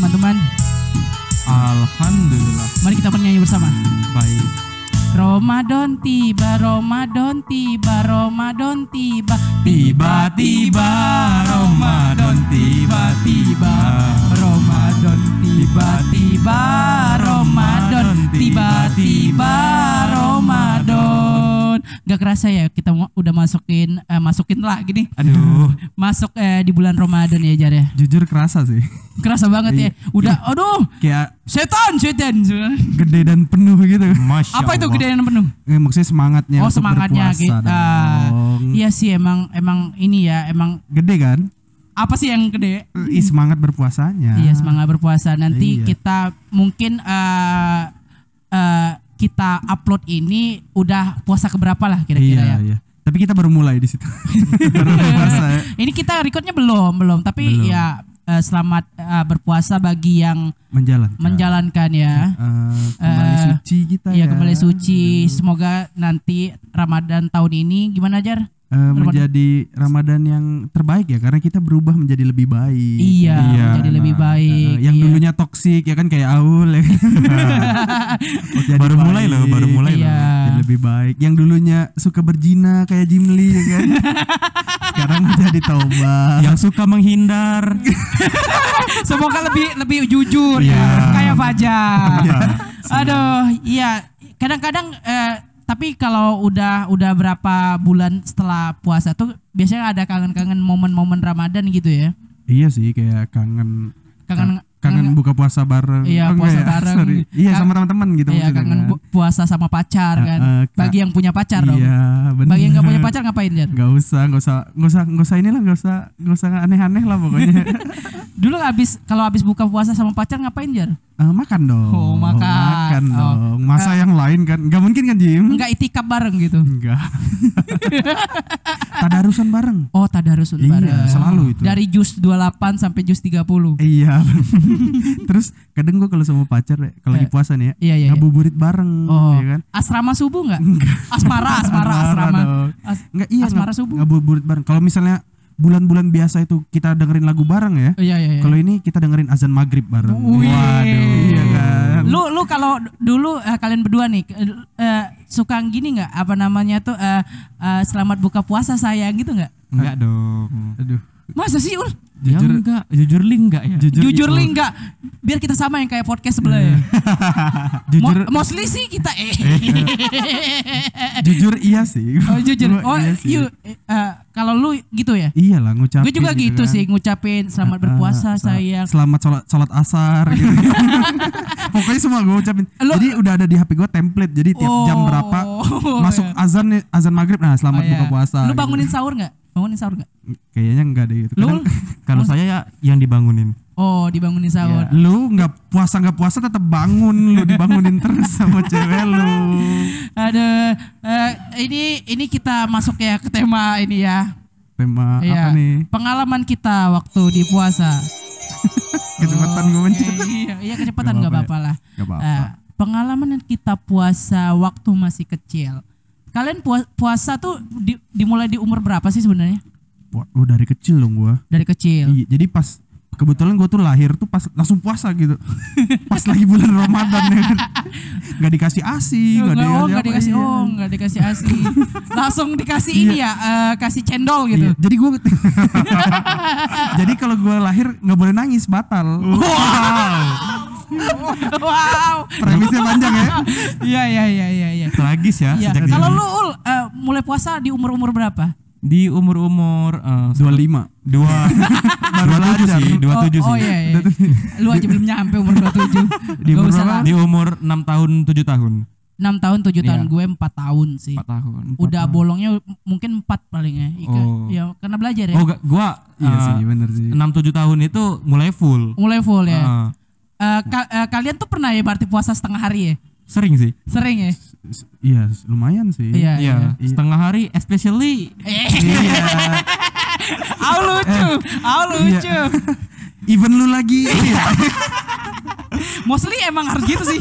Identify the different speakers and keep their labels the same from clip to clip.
Speaker 1: teman-teman?
Speaker 2: Alhamdulillah
Speaker 1: Mari kita bernyanyi bersama.
Speaker 2: baik.
Speaker 1: Ramadan tiba, Ramadan tiba, Ramadan tiba.
Speaker 2: Tiba-tiba Ramadan tiba-tiba
Speaker 1: Ramadan tiba-tiba, Ramadan tiba-tiba, Ramadan. Gak kerasa ya kita udah masukin eh, masukin lah gini.
Speaker 2: Aduh,
Speaker 1: Masuk eh, di bulan Ramadan ya Jar ya.
Speaker 3: Jujur kerasa sih.
Speaker 1: Kerasa banget ya. Udah aduh,
Speaker 3: Kayak
Speaker 1: setan, setan.
Speaker 3: gede dan penuh gitu.
Speaker 2: masya
Speaker 1: Apa itu
Speaker 2: Allah.
Speaker 1: gedean penuh?
Speaker 3: Eh, maksudnya semangatnya
Speaker 1: Oh semangatnya
Speaker 3: berpuasa
Speaker 1: gitu.
Speaker 3: Dong.
Speaker 1: Iya sih emang emang ini ya emang
Speaker 3: Gede kan?
Speaker 1: apa sih yang gede?
Speaker 3: Ih, semangat berpuasanya.
Speaker 1: Iya semangat berpuasa. Nanti
Speaker 3: Iya.
Speaker 1: kita mungkin eh eh, kita upload ini udah puasa keberapa lah kira-kira
Speaker 3: Iya,
Speaker 1: ya.
Speaker 3: iya. Tapi kita baru mulai di situ. baru puasa ya.
Speaker 1: Ini kita recordnya belum belum tapi
Speaker 3: Belum.
Speaker 1: ya eh, selamat eh, berpuasa bagi yang
Speaker 3: Menjalan.
Speaker 1: menjalankan ya.
Speaker 3: Eh, kembali
Speaker 1: Eh,
Speaker 3: suci kita
Speaker 1: Iya
Speaker 3: ya.
Speaker 1: kembali suci. Semoga nanti Ramadan tahun ini gimana Jar?
Speaker 3: Eh, menjadi Ramadan yang terbaik ya karena kita berubah menjadi lebih baik.
Speaker 1: Iya,
Speaker 2: Iya,
Speaker 1: menjadi lebih
Speaker 3: Nah,
Speaker 1: baik.
Speaker 3: eh, yang
Speaker 1: iya.
Speaker 3: dulunya toksik ya kan kayak Aul ya.
Speaker 2: Baru mulai loh, baru mulai
Speaker 1: Iya.
Speaker 2: loh.
Speaker 3: Jadi lebih baik. Yang dulunya suka berzina kayak Jimli ya kan. Sekarang menjadi taubat.
Speaker 2: Yang suka menghindar.
Speaker 1: Semoga lebih lebih jujur
Speaker 2: Iya.
Speaker 1: ya, kayak Fajar. Aduh, iya. Kadang-kadang eh, tapi kalau udah udah berapa bulan setelah puasa tuh biasanya ada kangen-kangen momen-momen Ramadan gitu ya.
Speaker 3: Iya sih kayak kangen
Speaker 1: Kangen
Speaker 3: kangen buka puasa bareng.
Speaker 1: Iya,
Speaker 3: Oh,
Speaker 1: puasa
Speaker 3: ya?
Speaker 1: bareng.
Speaker 3: Sorry. Iya, sama teman-teman gitu
Speaker 1: Iya, kangen
Speaker 3: kan.
Speaker 1: bu- puasa sama pacar kan.
Speaker 3: Kak.
Speaker 1: Bagi yang punya pacar dong.
Speaker 3: Iya, benar.
Speaker 1: Bagi yang nggak punya pacar ngapain Jan?
Speaker 3: Gak usah, gak usah, gak usah, gak usah inilah, gak usah, gak usah aneh-aneh lah pokoknya.
Speaker 1: Dulu habis kalau habis buka puasa sama pacar ngapain Jar?
Speaker 3: Eh, makan dong.
Speaker 1: Oh, makan.
Speaker 3: Makan
Speaker 1: Oh.
Speaker 3: dong. Masa yang lain kan? Gak mungkin kan Jim?
Speaker 1: Enggak itikaf bareng gitu.
Speaker 3: Enggak. Tadarusan bareng.
Speaker 1: Oh, tadarus
Speaker 3: Iya,
Speaker 1: bareng.
Speaker 3: selalu itu.
Speaker 1: Dari jus 28 sampai jus 30.
Speaker 3: Iya. Terus kadang gue kalau sama pacar ya, kalau lagi
Speaker 1: Eh,
Speaker 3: puasa nih ya,
Speaker 1: Iya, iya. iya.
Speaker 3: ngabuburit bareng,
Speaker 1: Oh,
Speaker 3: ya kan?
Speaker 1: asrama subuh nggak? Asmara, asmara, asrama.
Speaker 3: dong.
Speaker 1: As-
Speaker 3: Enggak iya
Speaker 1: asmara subuh.
Speaker 3: ngabuburit bareng. Kalau misalnya bulan-bulan biasa itu kita dengerin lagu bareng ya.
Speaker 1: Oh, iya, iya, iya.
Speaker 3: Kalau ini kita dengerin azan maghrib bareng.
Speaker 1: Wih.
Speaker 3: Iya kan.
Speaker 1: Lu lu kalau dulu eh, kalian berdua nih eh, suka gini nggak apa namanya tuh eh, eh, selamat buka puasa sayang gitu nggak?
Speaker 2: Enggak dong.
Speaker 3: Aduh.
Speaker 1: Masa sih ul?
Speaker 2: Ya enggak, jujur link enggak ya?
Speaker 3: Jujur,
Speaker 1: Jujur
Speaker 3: itu-
Speaker 1: li enggak? Biar kita sama yang kayak podcast sebelah ya.
Speaker 3: Jujur
Speaker 1: Mo- mostly sih kita eh.
Speaker 3: jujur iya sih.
Speaker 1: oh jujur. Oh
Speaker 3: iya sih.
Speaker 1: you eh, eh, kalau lu gitu ya?
Speaker 3: Iyalah ngucapin.
Speaker 1: Gue juga gitu,
Speaker 3: kan.
Speaker 1: sih ngucapin selamat
Speaker 3: Ah,
Speaker 1: berpuasa
Speaker 3: ah,
Speaker 1: sayang.
Speaker 3: Selamat sholat sholat asar gitu. Pokoknya semua gue ucapin.
Speaker 1: Lu-
Speaker 3: jadi udah ada di HP gue template. Jadi tiap jam
Speaker 1: Oh,
Speaker 3: berapa masuk
Speaker 1: iya.
Speaker 3: azan azan maghrib. Nah selamat
Speaker 1: Oh, iya.
Speaker 3: buka puasa.
Speaker 1: Lu
Speaker 3: gitu.
Speaker 1: bangunin sahur nggak? Bangunin sahur nggak?
Speaker 3: Kayaknya enggak deh gitu.
Speaker 1: Lu
Speaker 2: Kalau saya ya yang dibangunin.
Speaker 1: Oh dibangunin sahur.
Speaker 3: lu nggak puasa nggak puasa tetap bangun lu dibangunin terus sama cewek lu.
Speaker 1: Ada eh, ini ini kita masuk ya ke tema ini ya.
Speaker 3: Tema
Speaker 1: Iya.
Speaker 3: apa nih?
Speaker 1: Pengalaman kita waktu di puasa.
Speaker 3: Kecepatan gue mencet.
Speaker 1: iya, iya kecepatan
Speaker 3: Nggak apa-apa
Speaker 1: apa-apa lah.
Speaker 3: Gak apa-apa.
Speaker 1: Eh, pengalaman kita puasa waktu masih kecil. Kalian pua- puasa tuh di- dimulai di umur berapa sih sebenarnya?
Speaker 3: Oh dari kecil dong gua.
Speaker 1: Dari kecil.
Speaker 3: Iya, jadi pas kebetulan gue tuh lahir tuh pas langsung puasa gitu. pas lagi bulan Ramadan ya kan. Gak dikasih asi,
Speaker 1: Oh,
Speaker 3: gak
Speaker 1: nggak- oh,
Speaker 3: apa,
Speaker 1: dikasih
Speaker 3: iya.
Speaker 1: oh, nggak dikasih asi. Langsung dikasih ini ya, eh, kasih cendol gitu.
Speaker 3: Iya, Jadi gue Jadi kalau gue lahir nggak boleh nangis batal.
Speaker 1: wow.
Speaker 3: Premisnya panjang ya.
Speaker 1: Iya iya iya iya iya.
Speaker 2: Tragis ya sejak
Speaker 1: Kalau lu Ul, eh, mulai puasa di umur-umur berapa?
Speaker 2: di umur-umur eh,
Speaker 3: 25.
Speaker 2: dua dua tujuh sih, dua
Speaker 1: oh,
Speaker 2: tujuh
Speaker 1: oh
Speaker 2: sih.
Speaker 1: iya iya. Lu aja belum nyampe umur 27.
Speaker 3: Di
Speaker 1: Gak
Speaker 3: umur.
Speaker 2: Di umur 6 tahun 7 tahun.
Speaker 1: 6 tahun 7 tahun
Speaker 2: Iya.
Speaker 1: gue 4 tahun sih.
Speaker 2: 4 tahun.
Speaker 1: Udah bolongnya mungkin 4 paling ya. Ika,
Speaker 2: Oh.
Speaker 1: ya karena belajar ya.
Speaker 2: Oh, gua
Speaker 3: Iya
Speaker 2: eh,
Speaker 3: sih, bener sih.
Speaker 2: 6 7 tahun itu mulai full.
Speaker 1: Mulai full ya.
Speaker 2: Eh,
Speaker 1: Eh, ka- eh, kalian tuh pernah ya berarti puasa setengah hari ya?
Speaker 2: sering sih.
Speaker 1: Sering ya?
Speaker 3: S- Iya, lumayan sih.
Speaker 1: Iya.
Speaker 2: Iya, setengah hari especially
Speaker 1: Eh,
Speaker 3: Iya.
Speaker 1: au lucu, au lucu.
Speaker 3: Even lu lagi iya.
Speaker 1: Mostly emang harus gitu sih.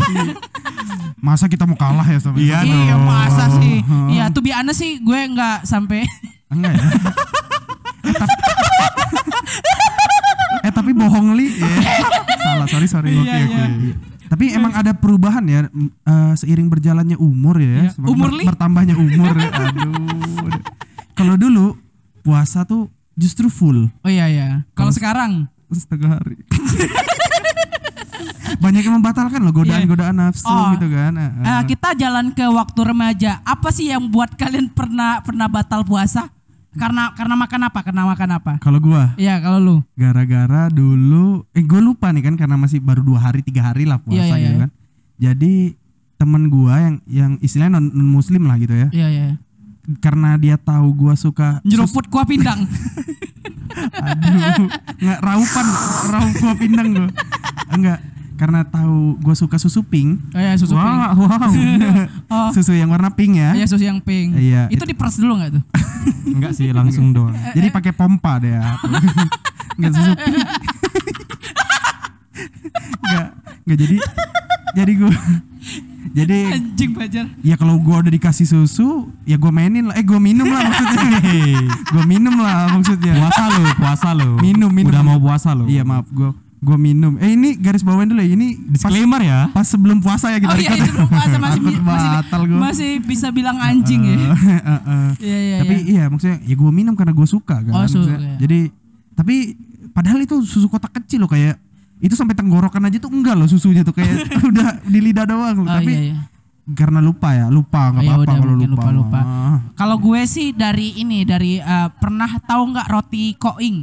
Speaker 3: Masa kita mau kalah ya sama
Speaker 2: Iya
Speaker 1: iya masa sih. Iya, tuh biasa sih gue nggak sampai
Speaker 3: Enggak ya. eh tapi bohong li. Iya. sorry sorry.
Speaker 1: Iya,
Speaker 3: Oke
Speaker 1: iya.
Speaker 3: oke. Tapi emang ada perubahan ya eh, seiring berjalannya umur ya.
Speaker 1: Iya.
Speaker 3: semakin
Speaker 1: Umur,
Speaker 3: ber- bertambahnya umur ya. Aduh. Kalau dulu puasa tuh justru full
Speaker 1: Oh iya iya. Kalau sekarang
Speaker 3: setengah hari. Banyak yang membatalkan loh godaan-godaan nafsu
Speaker 1: Oh.
Speaker 3: gitu kan. Eh,
Speaker 1: kita jalan ke waktu remaja. Apa sih yang buat kalian pernah pernah batal puasa? Karena karena makan apa? Karena makan apa?
Speaker 3: Kalau gua
Speaker 1: Iya kalau lu.
Speaker 3: gara-gara dulu eh gue lupa nih kan karena masih baru dua hari tiga hari lah puasa
Speaker 1: Iya, iya,
Speaker 3: gitu
Speaker 1: iya.
Speaker 3: kan. Jadi temen gua yang yang istilahnya non, muslim lah gitu ya.
Speaker 1: Iya iya.
Speaker 3: Karena dia tahu gua suka
Speaker 1: Nyeruput kuah pindang.
Speaker 3: Aduh, nggak raupan, raup gua pindang gua. Enggak, karena tahu gua suka susu pink.
Speaker 1: Oh iya susu pink.
Speaker 2: Wah, wow.
Speaker 1: Oh.
Speaker 3: Susu yang warna pink ya.
Speaker 1: Iya susu yang pink.
Speaker 3: Iya.
Speaker 1: Itu diperes dulu nggak tuh?
Speaker 2: Enggak sih, langsung doang.
Speaker 3: Jadi pakai pompa deh ya. Enggak susu. Enggak, enggak jadi jadi gua jadi
Speaker 1: Anjing bajar.
Speaker 3: ya kalau gua udah dikasih susu, ya gua mainin lah. Eh gua minum lah maksudnya. gua minum lah maksudnya.
Speaker 2: Puasa lo, puasa lo.
Speaker 3: Minum, minum.
Speaker 2: Udah mau puasa lo.
Speaker 3: Iya, maaf gua gua minum. Eh ini garis bawain dulu ya. Ini pas,
Speaker 2: Disclaimer ya.
Speaker 3: pas sebelum puasa ya kita
Speaker 1: Oh iya
Speaker 3: record.
Speaker 1: itu belum puasa masih bi- masih,
Speaker 3: batal gua.
Speaker 1: masih bisa bilang anjing ya. Iya iya
Speaker 3: tapi
Speaker 1: iya.
Speaker 3: iya maksudnya ya gue minum karena gue suka kan
Speaker 1: Oh, suka,
Speaker 3: Maksudnya,
Speaker 1: ya.
Speaker 3: jadi tapi padahal itu susu kotak kecil loh kayak itu sampai tenggorokan aja tuh enggak loh susunya tuh kayak udah di lidah doang
Speaker 1: Oh
Speaker 3: tapi
Speaker 1: iya iya.
Speaker 3: karena lupa ya lupa nggak
Speaker 1: Oh, ya
Speaker 3: apa-apa kalau
Speaker 1: mungkin
Speaker 3: lupa,
Speaker 1: lupa-lupa.
Speaker 3: mah.
Speaker 1: Kalau gue sih dari ini dari eh, pernah tahu nggak roti koing?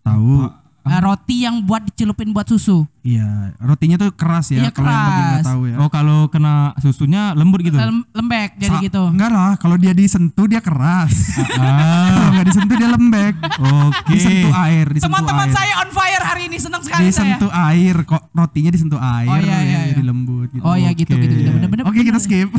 Speaker 3: tahu
Speaker 1: Eh, roti yang buat dicelupin buat susu.
Speaker 3: Iya rotinya tuh keras ya
Speaker 1: Iya,
Speaker 3: kalau yang bagi nggak
Speaker 1: keras.
Speaker 3: tahu ya
Speaker 2: Oh, kalau kena susunya lembut gitu.
Speaker 1: Lem- lembek jadi
Speaker 3: Sa-
Speaker 1: gitu.
Speaker 3: enggak lah kalau dia disentuh dia keras
Speaker 2: Ah,
Speaker 3: kalau nggak disentuh dia lembek
Speaker 2: oke.
Speaker 3: disentuh air disentuh
Speaker 1: Teman-teman saya on fire hari ini senang sekali saya.
Speaker 3: disentuh air kok rotinya disentuh air
Speaker 1: Oh, iya,
Speaker 3: ya,
Speaker 1: iya,
Speaker 3: jadi
Speaker 1: iya.
Speaker 3: lembut gitu
Speaker 1: Oh ya gitu gitu gitu. Bener-bener.
Speaker 3: Oke kita skip.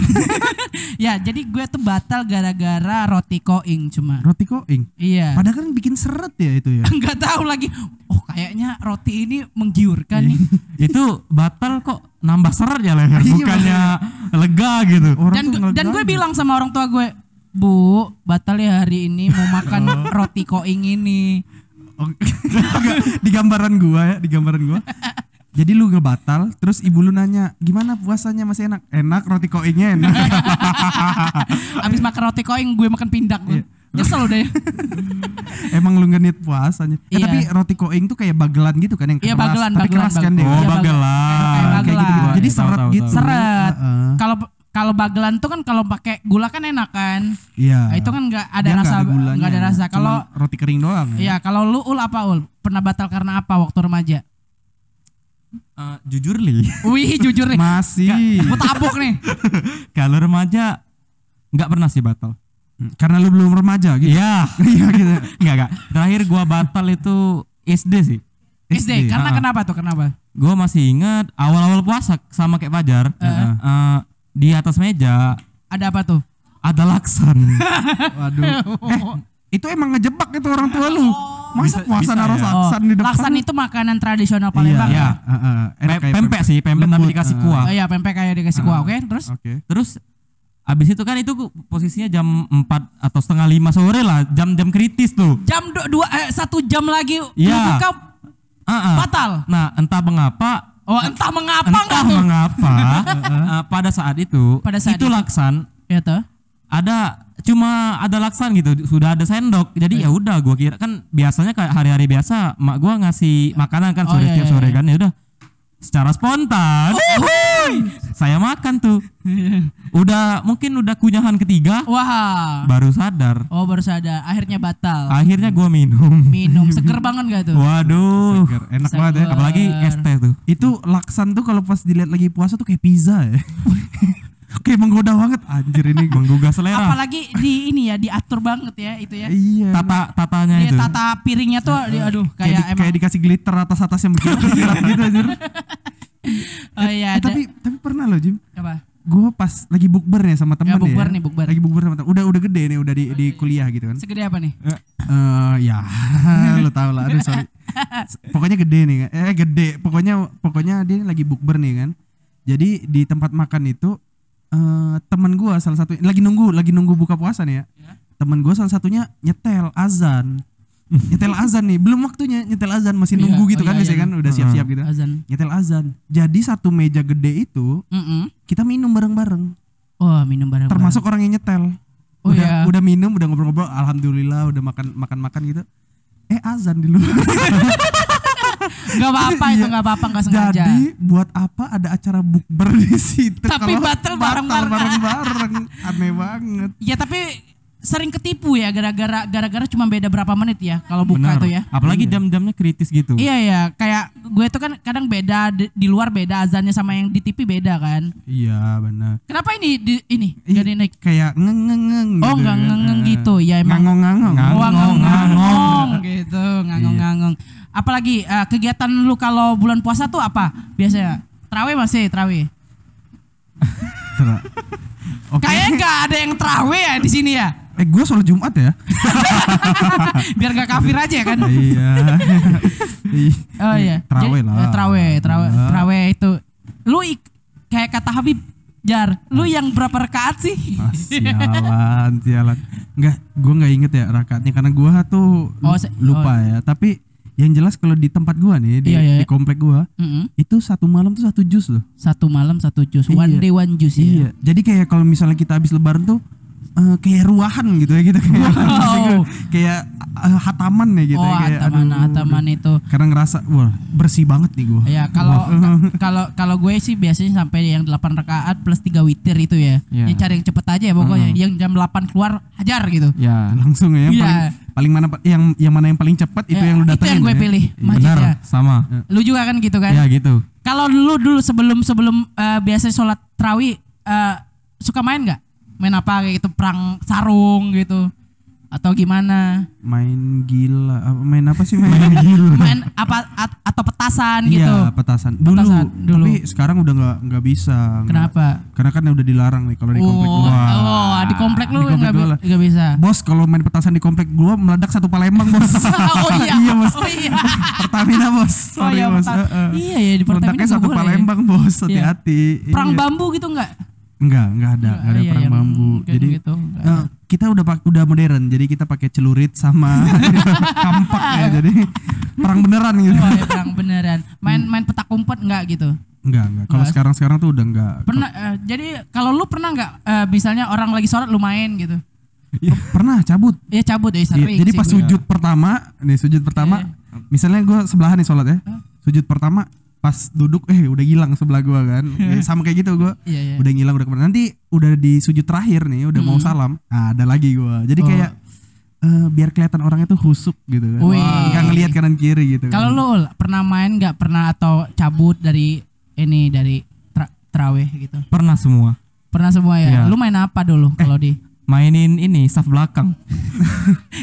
Speaker 1: Ya jadi gue tuh batal gara-gara roti koing cuma.
Speaker 3: Roti koing.
Speaker 1: Iya.
Speaker 3: Padahal kan bikin seret ya itu ya.
Speaker 1: Nggak tahu lagi. Oh kayaknya roti ini menggiurkan nih.
Speaker 2: Itu batal kok nambah seret ya leher,
Speaker 3: Iya,
Speaker 2: bukannya lega gitu.
Speaker 3: Orang
Speaker 1: Dan gue- dan gue bilang sama orang tua gue, Bu, batal ya hari ini mau makan roti koing ini.
Speaker 3: Oh, di gambaran gua ya, di gambaran gua. Jadi lu ngebatal, terus ibu lu nanya, gimana puasanya masih enak? Enak, roti koingnya enak.
Speaker 1: Abis makan roti koing gue makan pindak gue.
Speaker 3: Iya.
Speaker 1: Nyesel ya.
Speaker 3: Emang lu ngenit puasanya. Eh,
Speaker 1: Iya.
Speaker 3: tapi roti koing tuh kayak bagelan gitu kan yang
Speaker 1: Iya,
Speaker 3: keras,
Speaker 1: bagelan,
Speaker 3: tapi
Speaker 1: bagelan,
Speaker 3: keras kan
Speaker 1: bagelan.
Speaker 3: dia.
Speaker 2: Oh,
Speaker 1: Iya,
Speaker 2: bagelan.
Speaker 1: Kayak
Speaker 3: Kayak
Speaker 1: bagelan.
Speaker 3: gitu-gitu. Jadi
Speaker 2: Tahu,
Speaker 3: seret
Speaker 2: tahu,
Speaker 3: gitu.
Speaker 2: tahu.
Speaker 1: Seret. Kalau kalau bagelan tuh kan kalau pakai gula kan enak kan.
Speaker 3: Iya.
Speaker 1: Nah, itu kan nggak ada
Speaker 3: Dia
Speaker 1: rasa nggak ada rasa. Kalau
Speaker 3: roti kering doang. ya.
Speaker 1: Iya, kalau lu ul apa ul? Pernah batal karena apa waktu remaja?
Speaker 2: Eh, jujur li,
Speaker 1: Wih, jujur nih.
Speaker 3: Masih.
Speaker 1: Gue tabuk nih.
Speaker 2: kalau remaja nggak pernah sih batal.
Speaker 3: Karena lu belum remaja gitu.
Speaker 2: Iya,
Speaker 3: Iya gitu.
Speaker 2: nggak nggak. Terakhir gua batal itu SD sih.
Speaker 1: SD. Karena
Speaker 2: ah.
Speaker 1: kenapa tuh? Kenapa?
Speaker 2: Gua masih ingat awal-awal puasa sama kayak Fajar.
Speaker 1: Heeh.
Speaker 2: Eh, di atas meja
Speaker 1: Ada apa tuh?
Speaker 2: ada laksan.
Speaker 3: Waduh. Eh, itu emang ngejebak itu orang tua lu. Masa
Speaker 2: Bisa-
Speaker 3: puasa
Speaker 2: bisa
Speaker 3: naruh
Speaker 2: ya.
Speaker 3: laksan di depan?
Speaker 1: Oh, laksan itu makanan tradisional Palembang
Speaker 3: iya.
Speaker 1: ya?
Speaker 3: Heeh, enak
Speaker 2: Pe-
Speaker 3: kayak
Speaker 2: pempek sih, pempek tapi dikasih kuah.
Speaker 1: Oh iya, pempek kayak dikasih kuah, oke? Terus
Speaker 3: Oke.
Speaker 2: Terus abis itu kan itu posisinya jam 4 atau setengah lima sore lah, jam-jam kritis tuh.
Speaker 1: jam du- dua eh, satu jam lagi
Speaker 2: Iya.
Speaker 1: buka
Speaker 2: Ah, ah.
Speaker 1: batal.
Speaker 2: Nah, entah mengapa
Speaker 1: Oh, entah mengapa
Speaker 2: entah
Speaker 1: tuh?
Speaker 2: mengapa eh, pada saat itu
Speaker 1: Pada saat
Speaker 2: itu
Speaker 1: itu.
Speaker 2: laksan
Speaker 1: Ya tuh.
Speaker 2: ada cuma ada laksan gitu sudah ada sendok
Speaker 1: Oh,
Speaker 2: jadi
Speaker 1: iya.
Speaker 2: ya udah gua kira kan biasanya kayak hari-hari biasa mak gua ngasih makanan kan
Speaker 1: Oh,
Speaker 2: sore
Speaker 1: iya,
Speaker 2: setiap
Speaker 1: iya,
Speaker 2: sore
Speaker 1: iya.
Speaker 2: kan ya udah secara spontan saya makan tuh udah mungkin udah kunyahan ketiga
Speaker 1: Wah.
Speaker 2: baru sadar
Speaker 1: Oh, baru sadar. Akhirnya batal.
Speaker 2: akhirnya gua minum
Speaker 1: Minum seger banget gak tuh?
Speaker 2: waduh
Speaker 3: Seger, Enak banget ya.
Speaker 1: Seger.
Speaker 2: apalagi es teh tuh
Speaker 3: Itu laksan tuh kalau pas dilihat lagi puasa tuh kayak pizza ya. kayak menggoda banget anjir ini.
Speaker 2: menggugah selera
Speaker 1: Apalagi di ini ya diatur banget ya itu ya.
Speaker 3: Iya.
Speaker 2: tata tatanya
Speaker 1: Dia
Speaker 2: itu
Speaker 1: tata piringnya tuh aduh
Speaker 3: kayak,
Speaker 1: kayak
Speaker 3: di-
Speaker 1: emang
Speaker 3: kayak dikasih glitter atas atas yang berkilat gitu anjir.
Speaker 1: Oh iya
Speaker 3: Eh,
Speaker 1: ada
Speaker 3: tapi tapi pernah loh Jim.
Speaker 1: apa?
Speaker 3: Gue pas lagi bukber ya sama temen
Speaker 1: Ya, bukber
Speaker 3: ya.
Speaker 1: nih, bukber.
Speaker 3: Lagi bukber sama temen. Udah udah gede nih, udah di, di kuliah gitu kan.
Speaker 1: Segede apa nih?
Speaker 3: Eh ya, lo tau lah. Aduh sorry. Pokoknya gede nih kan. Eh gede. Pokoknya pokoknya dia lagi bukber nih kan. Jadi di tempat makan itu eh temen gua salah satu lagi nunggu lagi nunggu buka puasa nih ya. Temen gua salah satunya nyetel azan. Nyetel azan nih belum waktunya nyetel azan masih
Speaker 1: Iya,
Speaker 3: nunggu gitu
Speaker 1: oh
Speaker 3: kan
Speaker 1: iya,
Speaker 3: biasanya
Speaker 1: iya.
Speaker 3: kan udah siap-siap gitu
Speaker 1: Azan.
Speaker 3: nyetel azan jadi satu meja gede itu
Speaker 1: Mm-mm.
Speaker 3: kita minum bareng-bareng
Speaker 1: Oh, minum bareng.
Speaker 3: termasuk orang yang nyetel
Speaker 1: Oh,
Speaker 3: udah
Speaker 1: iya.
Speaker 3: udah minum udah ngobrol-ngobrol alhamdulillah udah makan makan makan gitu eh azan di luar
Speaker 1: Gak apa-apa itu
Speaker 3: Iya.
Speaker 1: gak apa-apa gak sengaja.
Speaker 3: jadi buat apa ada acara bukber di situ
Speaker 1: Tapi batal bareng-bareng.
Speaker 3: bareng-bareng aneh banget
Speaker 1: Ya tapi sering ketipu ya gara-gara gara-gara cuma beda berapa menit ya kalau buka
Speaker 2: Benar.
Speaker 1: tuh ya.
Speaker 2: Apalagi jam-jamnya kritis gitu.
Speaker 1: Iya ya, kayak gue tuh kan kadang beda di, di luar beda azannya sama yang di TV beda kan.
Speaker 3: iya benar
Speaker 1: Kenapa ini di, ini jadi naik?
Speaker 3: kayak ngeng ngeng ngeng
Speaker 1: Oh,
Speaker 3: gitu
Speaker 1: nggak
Speaker 3: kan.
Speaker 1: ngeng-ngeng
Speaker 3: Eh,
Speaker 1: gitu. Ya, emang-
Speaker 3: ngangong ngangong
Speaker 2: Ngangong.
Speaker 1: Oh, ngangong
Speaker 2: ngangong.
Speaker 1: ngangong gitu, ngangong ngangong. Apalagi eh, kegiatan lu kalau bulan puasa tuh apa biasanya? Terawih masih terawih.
Speaker 3: Ter- Oke.
Speaker 1: Kayaknya nggak ada yang terawih ya di sini ya.
Speaker 3: Eh gue sholat Jumat ya?
Speaker 1: Biar gak kafir aja kan.
Speaker 3: iya.
Speaker 1: Oh iya. Jadi,
Speaker 3: lah.
Speaker 1: Terawih, terawih,
Speaker 3: Ah.
Speaker 1: terawih itu. Lu ik- kayak kata Habib Jar, lu yang berapa rakaat sih?
Speaker 3: Ah, sialan, sialan. Enggak, gue nggak inget ya rakaatnya karena gue tuh
Speaker 1: Oh,
Speaker 3: lupa ya. Tapi yang jelas kalau di tempat gue nih di,
Speaker 1: Iya, iya.
Speaker 3: di komplek gue
Speaker 1: Mm-mm.
Speaker 3: itu satu malam tuh satu jus loh.
Speaker 1: Satu malam satu jus, one
Speaker 3: Iya.
Speaker 1: day one ya.
Speaker 3: Iya. Jadi kayak kalau misalnya kita habis lebaran tuh eh, kayak ruahan gitu ya gitu kayak
Speaker 1: Wow.
Speaker 3: kayak eh, hataman ya gitu
Speaker 1: oh,
Speaker 3: ya kayak
Speaker 1: hataman,
Speaker 3: aduh,
Speaker 1: hataman itu.
Speaker 3: Karena ngerasa wah bersih banget nih gue.
Speaker 1: Ya kalau ka- kalau kalau gue sih biasanya sampai yang 8 rakaat plus 3 witir itu ya.
Speaker 2: Iya.
Speaker 1: Yang cari yang cepet aja ya pokoknya. Yang jam 8 keluar hajar gitu.
Speaker 2: Ya.
Speaker 3: langsung ya yang
Speaker 1: Iya.
Speaker 3: paling paling mana yang yang mana yang paling cepat itu
Speaker 1: Ya,
Speaker 3: yang lu
Speaker 1: itu
Speaker 3: datengin
Speaker 1: yang gue
Speaker 3: ya?
Speaker 1: pilih, masjidnya.
Speaker 2: Benar, sama.
Speaker 1: Lu juga kan gitu kan?
Speaker 2: Ya gitu.
Speaker 1: Kalau dulu dulu sebelum sebelum eh, biasa sholat terawih eh, suka main nggak? Main apa kayak gitu perang sarung gitu atau gimana?
Speaker 3: main gila apa main apa sih main, gila
Speaker 1: Main apa at- atau petasan gitu?
Speaker 3: iya petasan dulu,
Speaker 1: Petasan, dulu.
Speaker 3: tapi sekarang udah nggak nggak bisa
Speaker 1: Kenapa?
Speaker 3: karena kan udah dilarang nih kalau di komplek
Speaker 1: oh,
Speaker 3: gua
Speaker 1: oh, di komplek lu nggak bisa.
Speaker 3: bos kalau main petasan di komplek gua meledak satu Palembang bos
Speaker 1: oh iya,
Speaker 3: iya bos
Speaker 1: oh iya.
Speaker 3: Pertamina bos
Speaker 1: Oh
Speaker 3: sorry
Speaker 1: iya,
Speaker 3: bos Heeh.
Speaker 1: iya ya di Pertamina
Speaker 3: meledaknya satu
Speaker 1: boleh.
Speaker 3: Palembang bos hati-hati
Speaker 1: Perang
Speaker 3: Iya.
Speaker 1: bambu gitu nggak?
Speaker 3: Enggak enggak ada enggak ada
Speaker 1: Iya,
Speaker 3: perang bambu jadi
Speaker 1: gitu,
Speaker 3: eh, kita udah pak udah modern jadi kita pakai celurit sama kampak ya jadi perang beneran gitu
Speaker 1: Oh ya perang beneran. Main main petak umpet nggak gitu?
Speaker 3: enggak enggak kalau sekarang sekarang tuh udah enggak
Speaker 1: Pernah eh, jadi kalau lu pernah nggak eh, misalnya orang lagi sholat lu main gitu?
Speaker 3: Oh, pernah cabut
Speaker 1: Ya cabut ya
Speaker 3: Iya,
Speaker 1: sering.
Speaker 3: jadi pas
Speaker 1: gue.
Speaker 3: sujud pertama nih sujud pertama misalnya gue sebelahan nih sholat ya sujud pertama pas duduk eh udah hilang sebelah gua kan Eh, sama kayak gitu gua
Speaker 1: Iya, iya.
Speaker 3: udah ngilang udah ke mana nanti udah di sujud terakhir nih udah mau salam nah, ada lagi gua jadi
Speaker 1: Oh.
Speaker 3: kayak eh, biar kelihatan orangnya tuh husuk gitu kan
Speaker 1: Wih.
Speaker 3: nggak ngelihat kanan kiri gitu
Speaker 1: Kalau
Speaker 3: kan.
Speaker 1: lu Ul, pernah main nggak pernah atau cabut dari ini dari tra terawih gitu?
Speaker 2: Pernah semua.
Speaker 1: Pernah semua ya.
Speaker 2: Iya.
Speaker 1: Lu main apa dulu kalau di?
Speaker 2: Mainin ini saf belakang.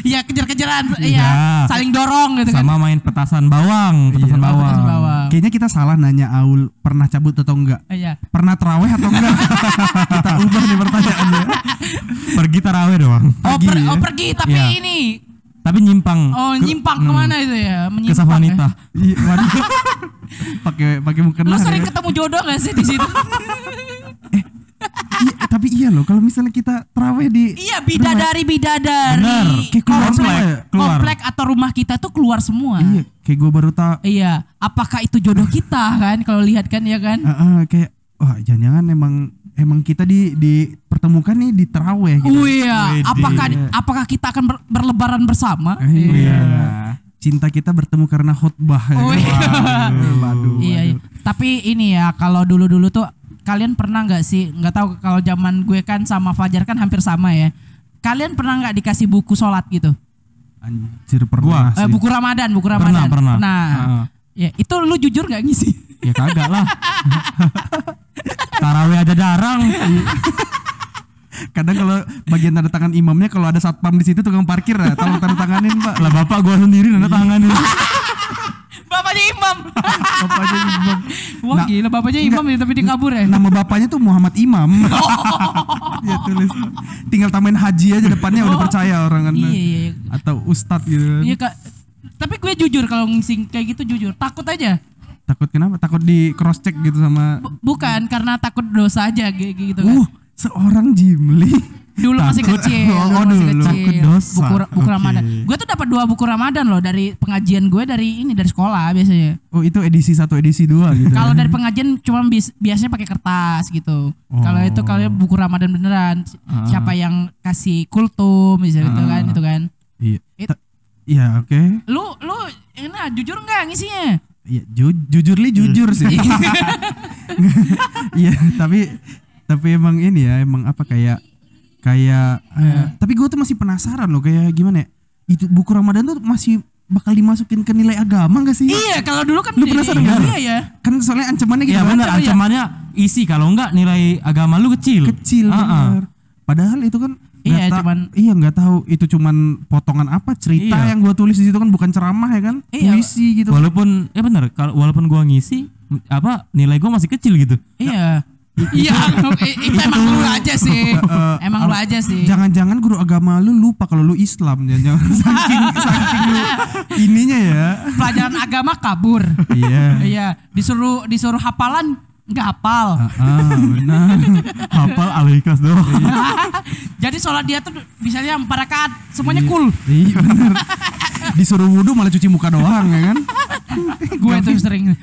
Speaker 1: Iya kejar-kejaran,
Speaker 2: Iya.
Speaker 1: iya saling dorong gitu kan.
Speaker 2: Sama main petasan bawang, petasan
Speaker 3: Iya.
Speaker 2: bawang.
Speaker 1: Petasan bawang.
Speaker 3: kayaknya kita salah nanya Aul pernah cabut atau enggak
Speaker 1: Iya.
Speaker 3: pernah terawih atau enggak kita ubah nih pertanyaannya
Speaker 2: Pergi tarawih doang.
Speaker 1: Oh,
Speaker 3: Pergi
Speaker 1: per-
Speaker 3: ya?
Speaker 1: oh pergi tapi
Speaker 2: Iya.
Speaker 1: ini
Speaker 2: Tapi nyimpang.
Speaker 1: oh
Speaker 2: ke-
Speaker 1: nyimpang
Speaker 2: hmm,
Speaker 1: ke mana itu ya?
Speaker 2: Ke
Speaker 1: Menyimpang.
Speaker 2: saf wanita.
Speaker 3: Iya, pakai pakai mukena
Speaker 1: Ya? Lu sering
Speaker 3: ya.
Speaker 1: ketemu jodoh gak sih di situ?
Speaker 3: Iya, tapi iya loh kalau misalnya kita terawih di
Speaker 1: iya bidadari bidadari.
Speaker 2: Bener.
Speaker 3: Kayak keluar
Speaker 1: komplek,
Speaker 3: semua ya?
Speaker 2: Keluar.
Speaker 1: komplek atau rumah kita tuh keluar semua.
Speaker 3: Iya, kayak gue baru tahu.
Speaker 1: Iya, apakah itu jodoh kita kan? Kalau lihat kan ya kan?
Speaker 3: eh, eh, kayak wah jangan-jangan emang emang kita di dipertemukan nih di terawih gitu.
Speaker 1: Oh iya, apakah apakah kita akan ber- berlebaran bersama?
Speaker 3: Eh, Iya.
Speaker 2: Iya.
Speaker 3: Cinta kita bertemu karena khutbah. ya
Speaker 1: Oh iya.
Speaker 3: Waduh, waduh,
Speaker 1: Iya, iya.
Speaker 3: waduh.
Speaker 1: tapi ini ya kalau dulu-dulu tuh kalian pernah nggak sih? Nggak tahu kalau zaman gue kan sama Fajar kan hampir sama ya. Kalian pernah nggak dikasih buku sholat gitu?
Speaker 3: Anjir pernah
Speaker 1: Eh,
Speaker 3: sih.
Speaker 1: buku Ramadan, buku
Speaker 2: Pernah,
Speaker 1: Ramadan.
Speaker 2: pernah.
Speaker 1: Nah,
Speaker 2: Heeh.
Speaker 1: ya itu lu jujur nggak ngisi?
Speaker 2: Ya kagak lah. tarawih aja jarang.
Speaker 3: Kadang kalau bagian tanda tangan imamnya kalau ada satpam di situ tukang parkir ya, tolong tanda tanganin, Pak.
Speaker 2: lah bapak gua sendiri nanda tangan ini.
Speaker 1: Bapaknya imam.
Speaker 3: Bapaknya imam.
Speaker 1: Wah
Speaker 3: Nah,
Speaker 1: gila bapaknya imam ya tapi dikabur ya.
Speaker 3: Nama bapaknya tuh Muhammad Imam. ya tulis. Tinggal tambahin haji aja depannya udah percaya orang kan.
Speaker 1: Iya, iya, iya.
Speaker 3: Atau ustadz gitu. kan.
Speaker 1: Iya kak. Tapi gue jujur kalau ngisi kayak gitu jujur takut aja.
Speaker 3: Takut kenapa? Takut di cross check gitu sama
Speaker 1: Bu- bukan karena takut dosa aja gitu kan.
Speaker 3: Uh, seorang Jimli
Speaker 1: Dulu masih
Speaker 2: Takut.
Speaker 1: kecil,
Speaker 3: Oh,
Speaker 1: dulu
Speaker 3: oh,
Speaker 1: masih
Speaker 3: dulu.
Speaker 1: kecil.
Speaker 2: Dosa.
Speaker 1: Buku, buku
Speaker 3: Oke.
Speaker 1: Ramadan. Gue tuh dapat dua buku Ramadan loh dari pengajian gue dari ini dari sekolah biasanya.
Speaker 3: Oh itu edisi satu edisi dua gitu.
Speaker 1: Kalau dari pengajian cuma bis- biasanya pakai kertas gitu. Kalau itu kalau buku Ramadan beneran
Speaker 2: Ah.
Speaker 1: siapa yang kasih kultum misalnya gitu kan itu kan.
Speaker 3: Iya.
Speaker 1: It-
Speaker 3: Iya oke.
Speaker 1: Lu lu enak jujur nggak ngisinya?
Speaker 3: Iya ju- jujur li jujur sih. Iya tapi tapi emang ini ya emang apa kayak kayak eh, tapi gue tuh masih penasaran loh kayak gimana ya itu buku Ramadan tuh masih bakal dimasukin ke nilai agama gak sih?
Speaker 1: iya, kalau dulu kan
Speaker 3: Lu penasaran nggak?
Speaker 1: Iya ya.
Speaker 3: Kan soalnya ancamannya gitu
Speaker 2: Iya
Speaker 3: kan,
Speaker 2: benar,
Speaker 1: Macam, iya.
Speaker 2: ancamannya isi kalau enggak nilai agama lu kecil.
Speaker 3: kecil
Speaker 2: ah.
Speaker 3: bener. Padahal itu kan
Speaker 1: Iya, cuman-
Speaker 3: iya nggak tahu itu cuman potongan apa cerita
Speaker 2: Iya.
Speaker 3: yang gua tulis di situ kan bukan ceramah ya kan
Speaker 1: Iya.
Speaker 3: puisi gitu
Speaker 2: Walaupun ya benar, kalau walaupun gua ngisi apa nilai gua masih kecil gitu.
Speaker 1: Iya. Iya, itu emang lu aja sih. Emang lu aja sih.
Speaker 3: jangan-jangan guru agama lu lupa kalau lu Islam jangan saking saking lu ininya ya
Speaker 1: Pelajaran agama kabur.
Speaker 3: iya
Speaker 1: Iya, disuruh disuruh hafalan nggak hafal.
Speaker 3: ah benar
Speaker 2: Hafal al-ikhlas doang.
Speaker 1: Jadi sholat dia tuh misalnya empat rakaat semuanya cool.
Speaker 3: iya benar disuruh wudhu malah cuci muka doang ya kan
Speaker 1: Gue tuh sering.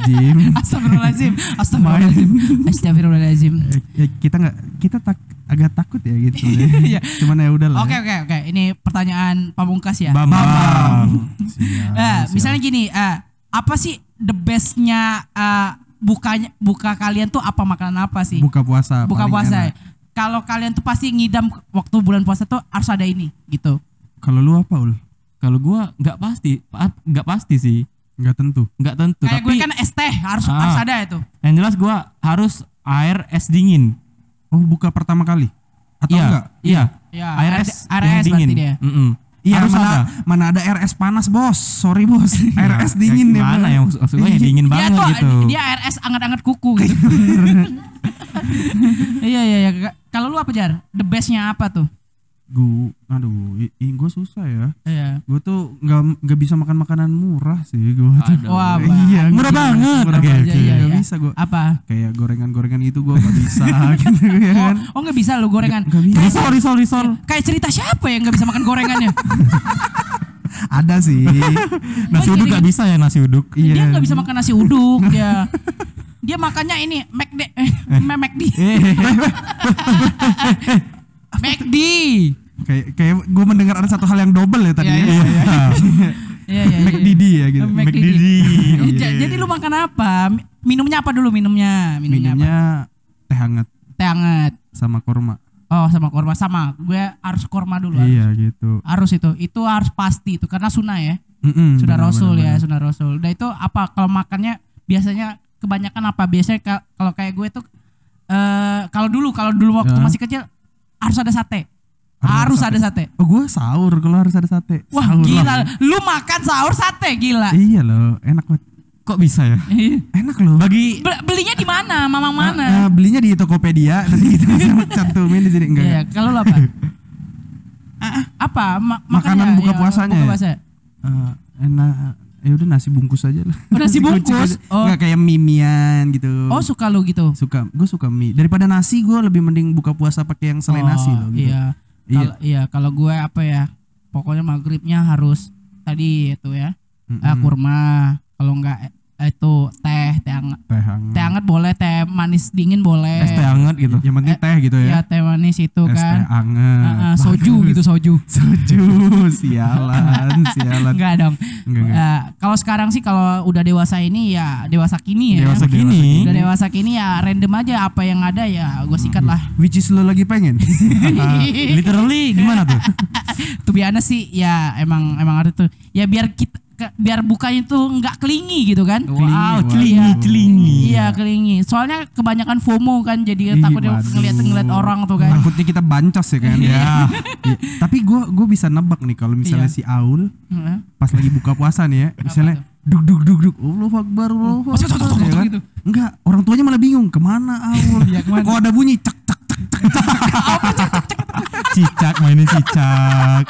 Speaker 3: Jim
Speaker 1: Astagfirullahaladzim. Astagfirullahaladzim. Astagfirullahaladzim.
Speaker 3: Eh, ya, kita nggak kita tak agak takut ya gitu
Speaker 1: Iya.
Speaker 3: cuman ya udah lah
Speaker 1: Oke oke oke. Ini pertanyaan pamungkas ya.
Speaker 2: Bambang.
Speaker 3: Siap,
Speaker 1: Eh,
Speaker 3: siap.
Speaker 1: misalnya gini, eh, apa sih the bestnya eh, bukanya buka kalian tuh apa makanan apa sih?
Speaker 3: buka puasa
Speaker 1: buka puasa.
Speaker 3: enak.
Speaker 1: Kalau kalian tuh pasti ngidam waktu bulan puasa tuh harus ada ini gitu.
Speaker 3: kalau lu apa ul
Speaker 2: Kalau gua nggak pasti, pa- nggak pasti sih,
Speaker 3: nggak tentu
Speaker 2: nggak tentu.
Speaker 1: Kayak
Speaker 2: Tapi
Speaker 1: gue kan es teh harus
Speaker 2: Ah.
Speaker 1: harus ada itu.
Speaker 2: yang jelas gua harus air es dingin.
Speaker 3: oh buka pertama kali atau
Speaker 2: iya,
Speaker 3: enggak
Speaker 2: iya.
Speaker 1: Ya,
Speaker 2: air
Speaker 1: air-
Speaker 2: es
Speaker 1: air es
Speaker 2: dingin.
Speaker 1: berarti dia.
Speaker 2: Mm-mm.
Speaker 3: Iya
Speaker 2: harus
Speaker 3: mana,
Speaker 2: ada.
Speaker 3: mana ada RS panas bos Sorry bos RS dingin ya
Speaker 2: Mana yang maksud maksud gua yang dingin
Speaker 1: Dia
Speaker 2: banget
Speaker 1: tuh
Speaker 2: gitu.
Speaker 1: dia air es anget-anget kuku gitu. iya iya iya. Kalau lu apa jar? The bestnya apa tuh?
Speaker 3: Gu, aduh, i, gue susah ya.
Speaker 1: Iya.
Speaker 3: Gue tuh nggak nggak bisa makan makanan murah sih gue tuh.
Speaker 2: Aduh.
Speaker 1: Wah,
Speaker 3: iya,
Speaker 2: murah
Speaker 3: nggak-
Speaker 2: banget.
Speaker 3: Murah
Speaker 2: Oke,
Speaker 3: banget.
Speaker 1: oke. Iya,
Speaker 3: Nggak
Speaker 1: iya.
Speaker 3: bisa gue.
Speaker 1: Apa?
Speaker 3: Kayak gorengan-gorengan itu gue nggak bisa gitu ya
Speaker 1: Oh,
Speaker 3: kan.
Speaker 1: oh nggak bisa lu gorengan.
Speaker 3: Nggak bisa.
Speaker 2: Risol, risol, risol.
Speaker 1: Kayak cerita siapa yang nggak bisa makan gorengannya?
Speaker 3: Ada sih.
Speaker 2: Nasi
Speaker 1: Oh,
Speaker 2: uduk
Speaker 1: jadi-
Speaker 2: gak bisa ya nasi uduk.
Speaker 3: Iya.
Speaker 1: Dia nggak bisa makan nasi uduk dia. Dia makannya ini McD eh, McD. McD.
Speaker 3: kayak kayak gue mendengar ada satu hal yang double ya tadi.
Speaker 1: Iya,
Speaker 3: ya.
Speaker 1: iya,
Speaker 2: Iya.
Speaker 1: Iya iya.
Speaker 3: McDD ya gitu.
Speaker 1: McD.
Speaker 2: McD.
Speaker 1: Ja-
Speaker 3: iya.
Speaker 1: Jadi lu makan apa? Mi- Minumnya apa dulu minumnya? Minumnya, apa?
Speaker 3: Minumnya teh hangat
Speaker 1: Teh hangat.
Speaker 3: sama kurma.
Speaker 1: Oh sama korma sama. Gue harus korma dulu. harus.
Speaker 3: Iya gitu.
Speaker 1: Harus itu. Itu harus pasti itu karena sunnah ya.
Speaker 3: Mm-mm,
Speaker 1: Sudah Rasul
Speaker 3: benar,
Speaker 1: ya, sunnah Rasul. Dan itu apa kalau makannya biasanya kebanyakan apa? Biasanya ka- kalau kayak gue tuh eh kalau dulu kalau dulu waktu
Speaker 3: Ya.
Speaker 1: masih kecil harus ada sate.
Speaker 3: Harus
Speaker 1: Harus,
Speaker 3: ada
Speaker 1: ada sate.
Speaker 3: Oh gue sahur kalau harus ada sate.
Speaker 1: Wah
Speaker 3: Sahur
Speaker 1: gila,
Speaker 3: lah.
Speaker 1: lu makan sahur sate gila.
Speaker 3: Iya loh, enak banget.
Speaker 2: Kok bisa ya?
Speaker 3: Enak loh.
Speaker 2: Bagi
Speaker 1: Be- belinya di mana? Mamang
Speaker 3: Ah,
Speaker 1: mana?
Speaker 3: ah, belinya di Tokopedia nanti kita cantumin di sini enggak.
Speaker 1: Iya, kalau lu apa? apa? Ma-
Speaker 3: Makanan buka
Speaker 1: ya,
Speaker 3: puasanya
Speaker 1: Buka
Speaker 3: ya?
Speaker 1: puasa.
Speaker 3: Eh, enak ya udah nasi bungkus aja lah.
Speaker 1: Oh, nasi bungkus? Oh.
Speaker 3: Nggak kayak mimian gitu.
Speaker 1: Oh suka lu gitu?
Speaker 3: suka gue suka mie daripada nasi gue lebih mending buka puasa pakai yang selain
Speaker 1: Oh,
Speaker 3: nasi loh gitu.
Speaker 1: Iya.
Speaker 3: Iya.
Speaker 1: Kalau iya, kalau gue apa ya? Pokoknya maghribnya harus tadi itu ya.
Speaker 3: Mm-mm.
Speaker 1: eh, kurma. Kalau enggak eh, itu teh, teh hangat.
Speaker 3: teh hangat.
Speaker 1: Teh hangat boleh, teh manis dingin boleh.
Speaker 2: es teh hangat gitu.
Speaker 3: yang penting teh gitu
Speaker 1: Ya
Speaker 3: ya
Speaker 1: teh manis itu
Speaker 3: es teh
Speaker 1: kan.
Speaker 3: hangat
Speaker 1: Ah, ah, soju
Speaker 3: Bagus.
Speaker 1: gitu soju.
Speaker 3: soju sialan sialan
Speaker 1: Enggak dong.
Speaker 3: Enggak, enggak.
Speaker 1: Eh, kalau sekarang sih kalau udah dewasa ini ya dewasa kini ya.
Speaker 2: Dewasa kini.
Speaker 1: Udah dewasa kini ya random aja apa yang ada ya gue sikat lah.
Speaker 3: which is lo lagi pengen
Speaker 2: literally gimana tuh?
Speaker 1: Tuh biasa sih ya emang emang ada tuh. Ya biar kita biar bukanya tuh nggak kelingi gitu kan.
Speaker 2: Wow,
Speaker 3: Kelingi, waduh.
Speaker 2: celingi.
Speaker 1: Iya kelingi. Soalnya kebanyakan FOMO kan jadi
Speaker 3: Ih,
Speaker 1: takutnya
Speaker 3: waduh.
Speaker 1: ngeliat ngeliat orang tuh kan.
Speaker 3: takutnya kita bancos ya kan
Speaker 2: Ya.
Speaker 3: Iya. tapi gue gue bisa nebak nih kalau misalnya
Speaker 1: Iya.
Speaker 3: si Aul pas lagi buka puasa nih ya misalnya duk duk duk duk Allah akbar Allah Akbar, ya kan?
Speaker 1: gitu.
Speaker 3: enggak orang tuanya malah bingung ke mana Aul
Speaker 1: Iya, ke mana?
Speaker 3: kok ada bunyi cek cek cek
Speaker 2: Cicak mainin cicak.